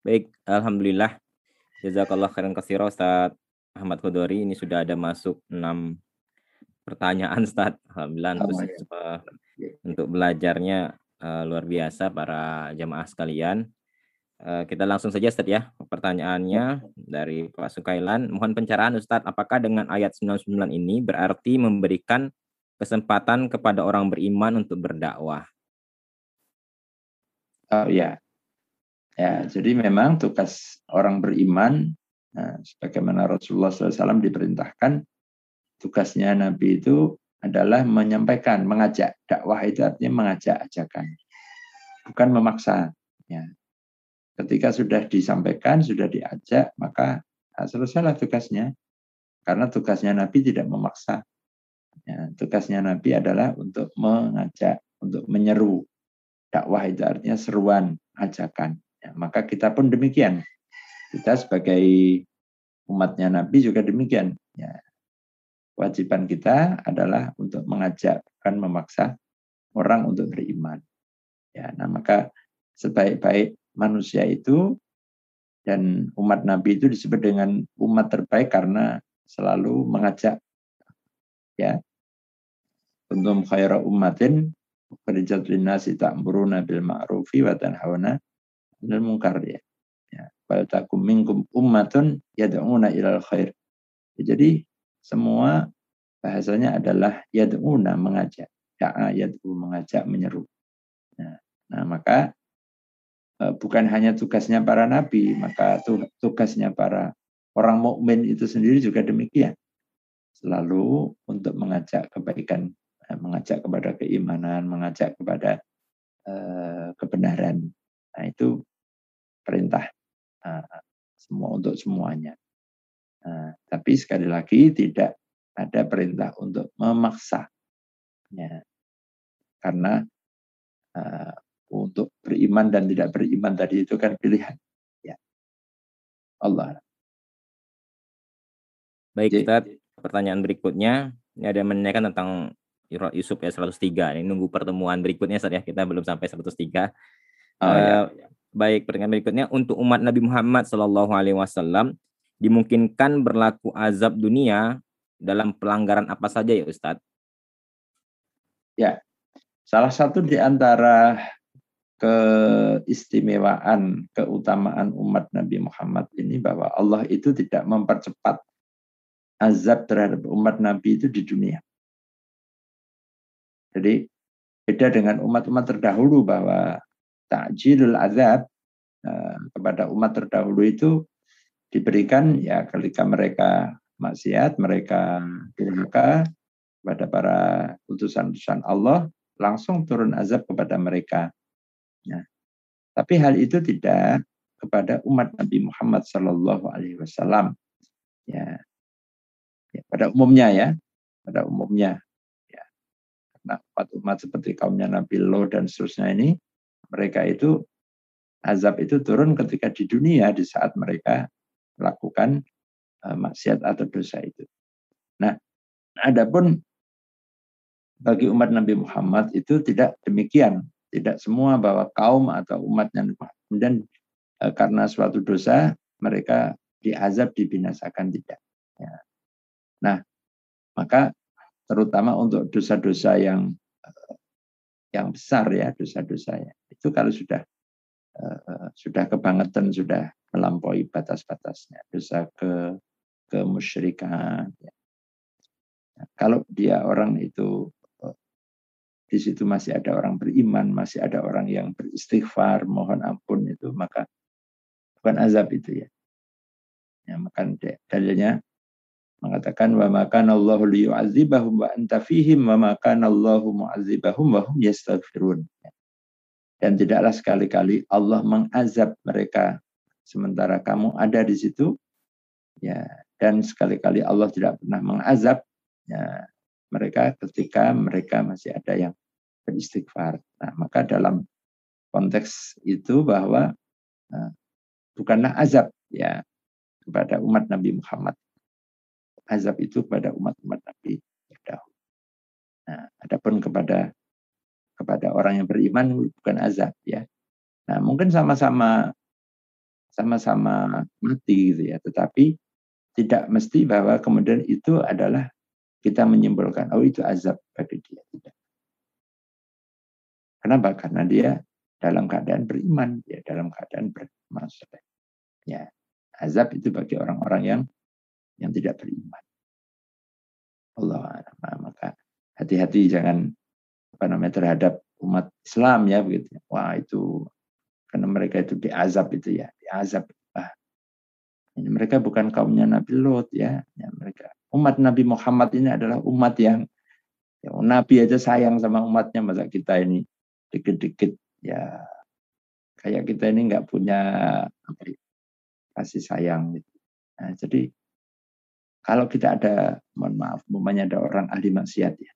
Baik, alhamdulillah. Jazakallah khairan katsira Ustaz Ahmad Khodori. Ini sudah ada masuk 6 pertanyaan Ustaz. Alhamdulillah Oh, ya. Ya. untuk belajarnya, eee, luar biasa para jamaah sekalian. Eee, kita langsung saja Ustaz ya, pertanyaannya dari Pak Sukailan. Mohon pencerahan Ustaz, apakah dengan ayat 99 ini berarti memberikan kesempatan kepada orang beriman untuk berdakwah? Oh, ya. Ya, jadi memang tugas orang beriman, nah, sebagaimana Rasulullah SAW diperintahkan, tugasnya Nabi itu adalah menyampaikan, mengajak. Dakwah itu artinya mengajak ajakan, bukan memaksa. Ya. Ketika sudah disampaikan, sudah diajak, maka nah, selesailah tugasnya. Karena tugasnya Nabi tidak memaksa. Ya, tugasnya Nabi adalah untuk mengajak, untuk menyeru. Dakwah itu artinya seruan, ajakan. Maka kita pun demikian. Kita sebagai umatnya Nabi juga demikian. Ya. Kewajiban kita adalah untuk mengajak, bukan memaksa orang untuk beriman. Ya, nah maka sebaik-baik manusia itu dan umat Nabi itu disebut dengan umat terbaik karena selalu mengajak ya kuntum khaira ummatin ukhrijat linnasi ta'muruna bil ma'rufi wa tanhauna 'anil munkar ya. Ya, wal takum minkum ummatun yad'una ilal khair. Ya, Jadi semua bahasanya adalah yad'una mengajak, da'a yad'u mengajak menyeru. Nah, nah maka eh, bukan hanya tugasnya para nabi, maka tu- tugasnya para orang mukmin itu sendiri juga demikian. Selalu untuk mengajak kebaikan, eh, mengajak kepada keimanan, mengajak kepada eh, kebenaran. Nah, itu perintah eh, semua untuk semuanya. Nah, tapi sekali lagi tidak ada perintah untuk memaksa. Ya. Karena eh, untuk beriman dan tidak beriman tadi itu kan pilihan. Ya. Allah. Baik Ustaz, pertanyaan berikutnya ini ada yang menanyakan tentang Yu- Yusuf ya 103. Ini nunggu pertemuan berikutnya Ustaz ya. Kita belum sampai 103. Oh, ya. Baik, pertanyaan berikutnya untuk umat Nabi Muhammad Shallallahu alaihi wasallam dimungkinkan berlaku azab dunia dalam pelanggaran apa saja ya Ustaz? Salah satu di antara keistimewaan, keutamaan umat Nabi Muhammad ini bahwa Allah itu tidak mempercepat azab terhadap umat Nabi itu di dunia. Jadi beda dengan umat-umat terdahulu bahwa takjilul azab eh, kepada umat terdahulu itu diberikan ya ketika mereka maksiat, mereka durhaka kepada para utusan-utusan Allah, langsung turun azab kepada mereka. Ya. Tapi hal itu tidak kepada umat Nabi Muhammad Sallallahu Alaihi Wasallam. Ya. ya, pada umumnya ya, pada umumnya. Ya. Karena umat-umat seperti kaumnya Nabi Lo dan seterusnya ini, mereka itu azab itu turun ketika di dunia di saat mereka melakukan eh, maksiat atau dosa itu. Nah, adapun bagi umat Nabi Muhammad itu tidak demikian. Tidak semua bahwa kaum atau umatnya kemudian eh, karena suatu dosa mereka diazab dibinasakan tidak. Ya. Nah, maka terutama untuk dosa-dosa yang eh, yang besar ya dosa-dosanya. Itu kalau sudah eh, sudah kebangetan sudah melampaui batas-batasnya. Dosa ke kemusyrikan ya. Nah, kalau dia orang itu eh, di situ masih ada orang beriman masih ada orang yang beristighfar mohon ampun itu maka bukan azab itu ya. Ya maka dalilnya mengatakan wa makan Allahu liyu'adzibahum wa anta fihim wa makan Allahu mu'adzibahum wa hum yastaghfirun. Dan tidaklah sekali-kali Allah mengazab mereka sementara kamu ada di situ. Ya, dan sekali-kali Allah tidak pernah mengazab ya, mereka ketika mereka masih ada yang beristighfar. Nah, maka dalam konteks itu bahwa nah, bukanlah azab ya kepada umat Nabi Muhammad azab itu kepada umat-umat Nabi terdahulu. Nah, adapun kepada kepada orang yang beriman bukan azab ya. Nah, mungkin sama-sama sama-sama mati gitu ya. Tetapi tidak mesti bahwa kemudian itu adalah kita menyimpulkan oh itu azab bagi dia tidak. Kenapa? Karena dia dalam keadaan beriman, ya dalam keadaan bermasalah. Ya, azab itu bagi orang-orang yang yang tidak beriman. Allah maka hati-hati jangan apa namanya terhadap umat Islam ya begitu. Wah itu karena mereka itu diazab itu ya, diazab. Ah, ini mereka bukan kaumnya Nabi Lot ya, ya mereka umat Nabi Muhammad ini adalah umat yang ya, Nabi aja sayang sama umatnya masa kita ini dikit-dikit ya kayak kita ini nggak punya ya, kasih sayang gitu. Nah, jadi kalau kita ada mohon maaf umpamanya ada orang ahli maksiat ya.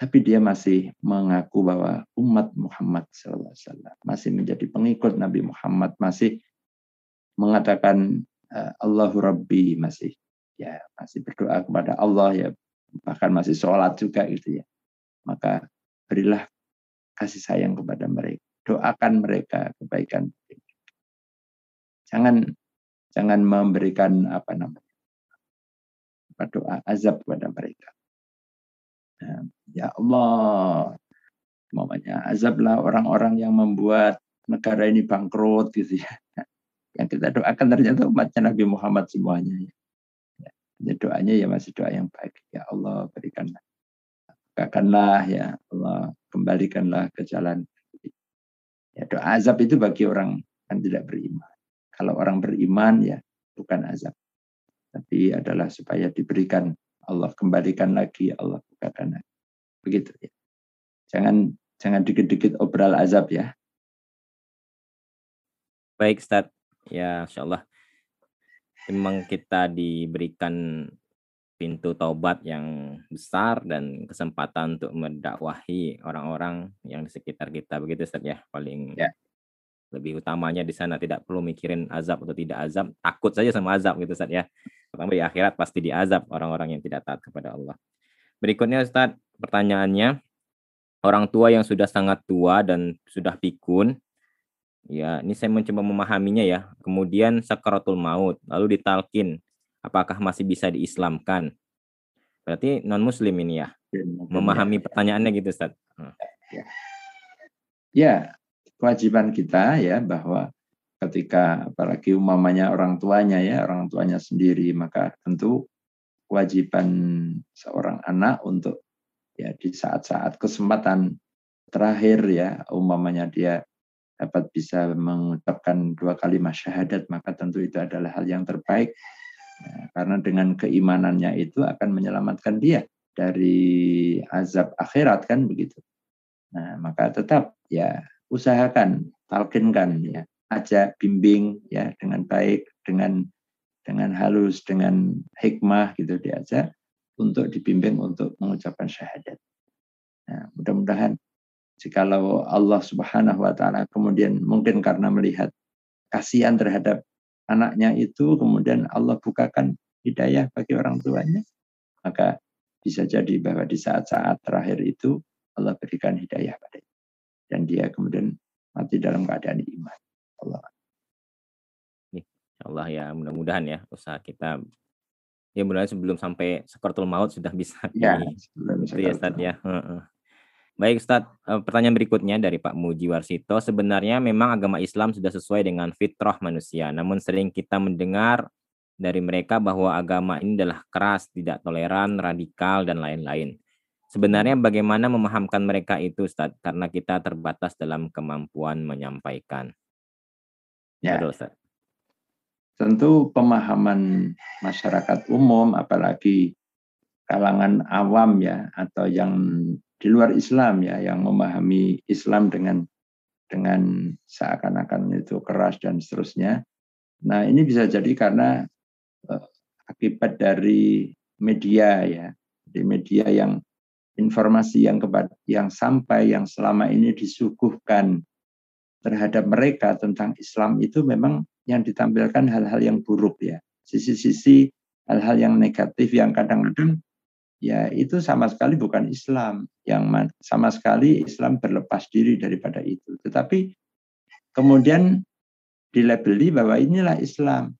Tapi dia masih mengaku bahwa umat Muhammad SAW masih menjadi pengikut Nabi Muhammad masih mengatakan eh, Allahu Rabbi masih ya masih berdoa kepada Allah ya bahkan masih sholat juga gitu ya. Maka berilah kasih sayang kepada mereka doakan mereka kebaikan. Jangan jangan memberikan apa namanya doa azab kepada mereka. Nah, ya Allah mamanya azablah orang-orang yang membuat negara ini bangkrut gitu ya. Yang kita doakan ternyata umatnya Nabi Muhammad semuanya ya. ya doanya ya masih doa yang baik. Ya Allah berikanlah bukakanlah ya Allah kembalikanlah ke jalan. Ya doa azab itu bagi orang yang tidak beriman. Kalau orang beriman ya bukan azab tapi adalah supaya diberikan Allah kembalikan lagi Allah bukakan lagi. Begitu ya. Jangan jangan dikit-dikit obral azab ya. Baik Ustaz. Ya Insya Allah memang kita diberikan pintu taubat yang besar dan kesempatan untuk mendakwahi orang-orang yang di sekitar kita. Begitu Ustaz ya. Paling ya. lebih utamanya di sana tidak perlu mikirin azab atau tidak azab. Takut saja sama azab gitu Ustaz ya pertama di akhirat pasti diazab orang-orang yang tidak taat kepada Allah berikutnya Ustaz pertanyaannya orang tua yang sudah sangat tua dan sudah pikun ya ini saya mencoba memahaminya ya kemudian sakaratul maut lalu ditalkin apakah masih bisa diislamkan? Berarti non muslim ini ya. Memahami pertanyaannya gitu Ustaz. Ya. ya, kewajiban kita ya bahwa ketika apalagi umamanya orang tuanya ya, orang tuanya sendiri, maka tentu kewajiban seorang anak untuk ya di saat-saat kesempatan terakhir ya, umamanya dia dapat bisa mengucapkan dua kalimat syahadat, maka tentu itu adalah hal yang terbaik Nah, karena dengan keimanannya itu akan menyelamatkan dia dari azab akhirat kan begitu. Nah, maka tetap ya usahakan, talkinkan ya, ajak bimbing ya dengan baik, dengan dengan halus, dengan hikmah gitu diajak untuk dibimbing untuk mengucapkan syahadat. Nah, mudah-mudahan jikalau Allah Subhanahu wa taala kemudian mungkin karena melihat kasihan terhadap anaknya itu kemudian Allah bukakan hidayah bagi orang tuanya, maka bisa jadi bahwa di saat-saat terakhir itu Allah berikan hidayah pada dan dia kemudian mati dalam keadaan iman. Allah. Allah ya mudah-mudahan ya usaha kita ya mudah-mudahan sebelum sampai sekertul maut sudah bisa ya, di, sebelum ya, ya. Baik Ustaz, eh, pertanyaan berikutnya dari Pak Muji Warsito. Sebenarnya memang agama Islam sudah sesuai dengan fitrah manusia, namun sering kita mendengar dari mereka bahwa agama ini adalah keras, tidak toleran, radikal, dan lain-lain. Sebenarnya bagaimana memahamkan mereka itu Ustaz? Karena kita terbatas dalam kemampuan menyampaikan. Ya. Betul, Ustaz. Tentu pemahaman masyarakat umum, apalagi kalangan awam ya, atau yang di luar Islam ya yang memahami Islam dengan dengan seakan-akan itu keras dan seterusnya. Nah ini bisa jadi karena uh, akibat dari media ya, di media yang informasi yang kebat yang sampai yang selama ini disuguhkan terhadap mereka tentang Islam itu memang yang ditampilkan hal-hal yang buruk ya, sisi-sisi hal-hal yang negatif yang kadang-kadang ya itu sama sekali bukan Islam yang sama sekali Islam berlepas diri daripada itu tetapi kemudian dilabeli bahwa inilah Islam.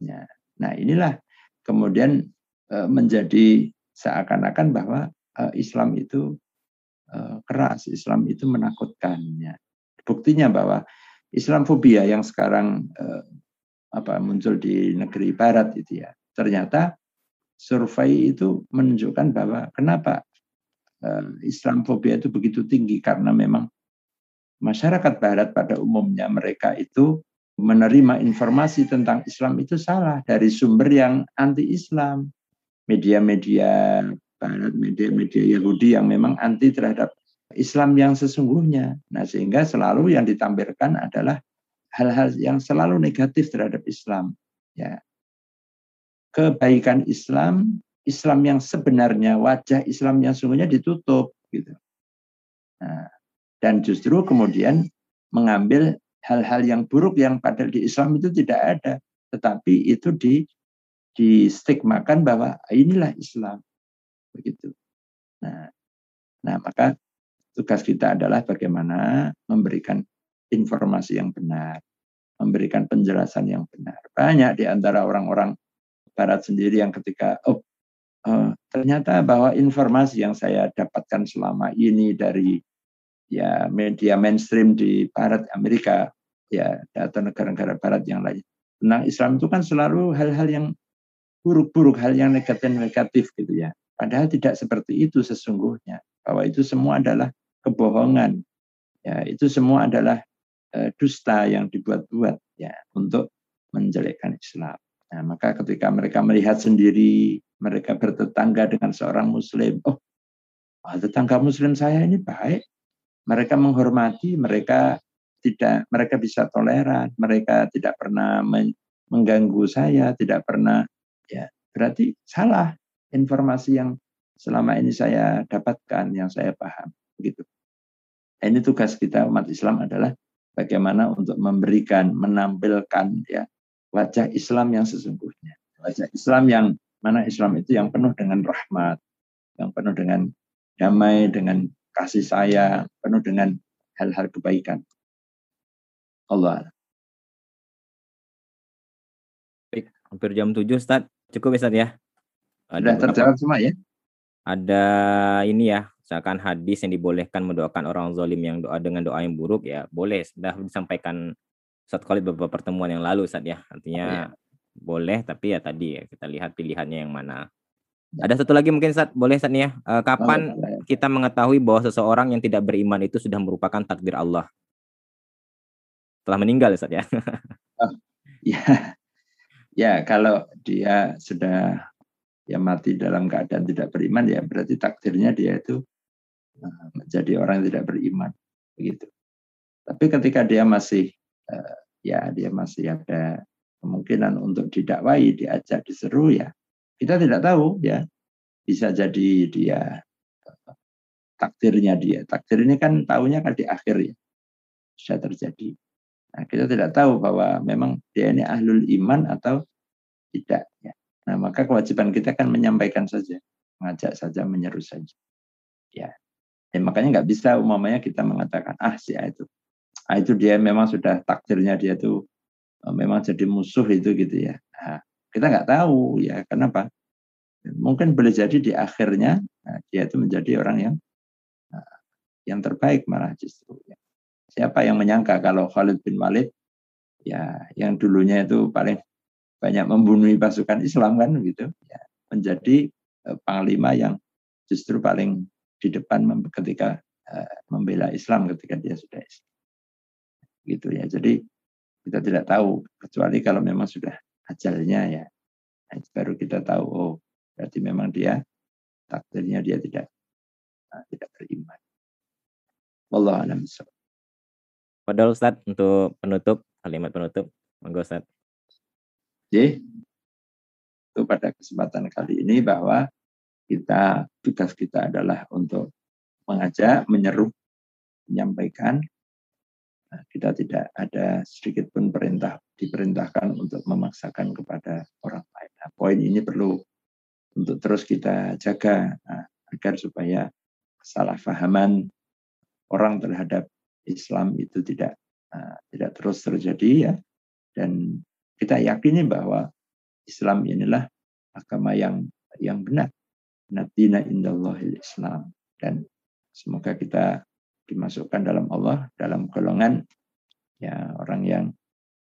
Ya. Nah inilah kemudian uh, menjadi seakan-akan bahwa uh, Islam itu uh, keras, Islam itu menakutkan. Ya. Buktinya bahwa Islamfobia yang sekarang uh, apa muncul di negeri Barat itu ya, ternyata survei itu menunjukkan bahwa kenapa uh, Islamfobia itu begitu tinggi karena memang masyarakat Barat pada umumnya mereka itu menerima informasi tentang Islam itu salah dari sumber yang anti-Islam. Media-media Barat, media-media Yahudi yang memang anti terhadap Islam yang sesungguhnya. Nah, sehingga selalu yang ditampilkan adalah hal-hal yang selalu negatif terhadap Islam. Ya. Kebaikan Islam, Islam yang sebenarnya, wajah Islam yang sungguhnya ditutup gitu. Nah, dan justru kemudian mengambil hal-hal yang buruk yang padahal di Islam itu tidak ada, tetapi itu di distigmakan bahwa inilah Islam begitu. Nah, nah maka tugas kita adalah bagaimana memberikan informasi yang benar, memberikan penjelasan yang benar. Banyak di antara orang-orang Barat sendiri yang ketika oh, oh ternyata bahwa informasi yang saya dapatkan selama ini dari ya media mainstream di Barat Amerika ya atau negara-negara Barat yang lain tentang Islam itu kan selalu hal-hal yang buruk-buruk, hal yang negatif-negatif gitu ya. Padahal tidak seperti itu sesungguhnya. Bahwa itu semua adalah kebohongan. Ya, itu semua adalah e, dusta yang dibuat-buat ya untuk menjelekkan Islam. Nah, maka ketika mereka melihat sendiri, mereka bertetangga dengan seorang muslim, oh, oh tetangga muslim saya ini baik, mereka menghormati, mereka tidak mereka bisa toleran, mereka tidak pernah mengganggu saya, tidak pernah ya berarti salah informasi yang selama ini saya dapatkan, yang saya paham begitu. Ini tugas kita umat Islam adalah bagaimana untuk memberikan, menampilkan ya wajah Islam yang sesungguhnya. Wajah Islam yang mana Islam itu yang penuh dengan rahmat, yang penuh dengan damai, dengan kasih sayang, penuh dengan hal-hal kebaikan. Allah. Baik, hampir jam 7 Ustaz. Cukup Ustaz ya? Ada Sudah terjawab semua ya? Ada ini ya, misalkan hadis yang dibolehkan mendoakan orang zalim yang doa dengan doa yang buruk ya, boleh. Sudah disampaikan Ustaz Khalid beberapa pertemuan yang lalu Ustaz ya. Artinya oh, ya. boleh tapi ya tadi ya kita lihat pilihannya yang mana. Ada satu lagi mungkin saat boleh saat ya. Uh, kapan oh, kita mengetahui bahwa seseorang yang tidak beriman itu sudah merupakan takdir Allah? Telah meninggal saat ya. oh, ya. Ya, kalau dia sudah ya mati dalam keadaan tidak beriman ya berarti takdirnya dia itu menjadi orang yang tidak beriman begitu. Tapi ketika dia masih uh, ya dia masih ada kemungkinan untuk didakwai, diajak, diseru ya kita tidak tahu ya. Bisa jadi dia takdirnya dia. Takdir ini kan tahunya kan di akhir ya. Bisa terjadi. Nah, kita tidak tahu bahwa memang dia ini ahlul iman atau tidak. Ya. Nah, maka kewajiban kita kan menyampaikan saja, mengajak saja, menyeru saja. Ya, ya makanya nggak bisa umumnya kita mengatakan ah si A itu, ah itu dia memang sudah takdirnya dia itu eh, memang jadi musuh itu gitu ya. Nah, kita nggak tahu ya kenapa. Mungkin boleh jadi di akhirnya nah, dia itu menjadi orang yang nah, yang terbaik malah justru. Ya. Siapa yang menyangka kalau Khalid bin Walid ya yang dulunya itu paling banyak membunuh pasukan Islam kan gitu ya menjadi panglima yang justru paling di depan ketika uh, membela Islam ketika dia sudah Islam. Gitu ya. Jadi kita tidak tahu kecuali kalau memang sudah ajalnya ya nah, baru kita tahu oh berarti memang dia takdirnya dia tidak nah, tidak beriman. Allah alam Padahal Ustaz untuk penutup kalimat penutup monggo Ustaz. Jadi itu pada kesempatan kali ini bahwa kita tugas kita adalah untuk mengajak, menyeru, menyampaikan Nah, kita tidak ada sedikit pun perintah diperintahkan untuk memaksakan kepada orang lain. Nah, poin ini perlu untuk terus kita jaga nah, agar supaya kesalahpahaman orang terhadap Islam itu tidak uh, tidak terus terjadi ya dan kita yakini bahwa Islam inilah agama yang yang benar. Natina indallahil Islam dan semoga kita dimasukkan dalam Allah dalam golongan ya orang yang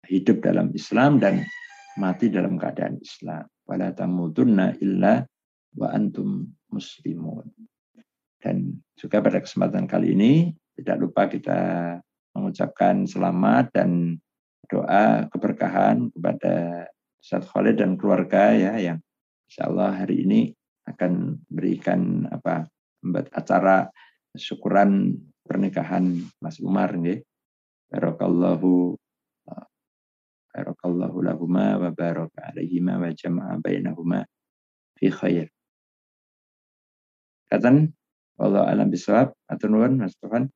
hidup dalam Islam dan mati dalam keadaan Islam. Wala tamutunna illa wa antum muslimun. Dan juga pada kesempatan kali ini tidak lupa kita mengucapkan selamat dan doa keberkahan kepada Ustaz Khalid dan keluarga ya yang insya Allah hari ini akan berikan apa membuat acara syukuran pernikahan Mas Umar nggih. Barakallahu barakallahu lahuma wa baraka alaihima wa jama'a bainahuma fi khair. Katan wallahu alam bisawab atur nuwun Mas Tohan.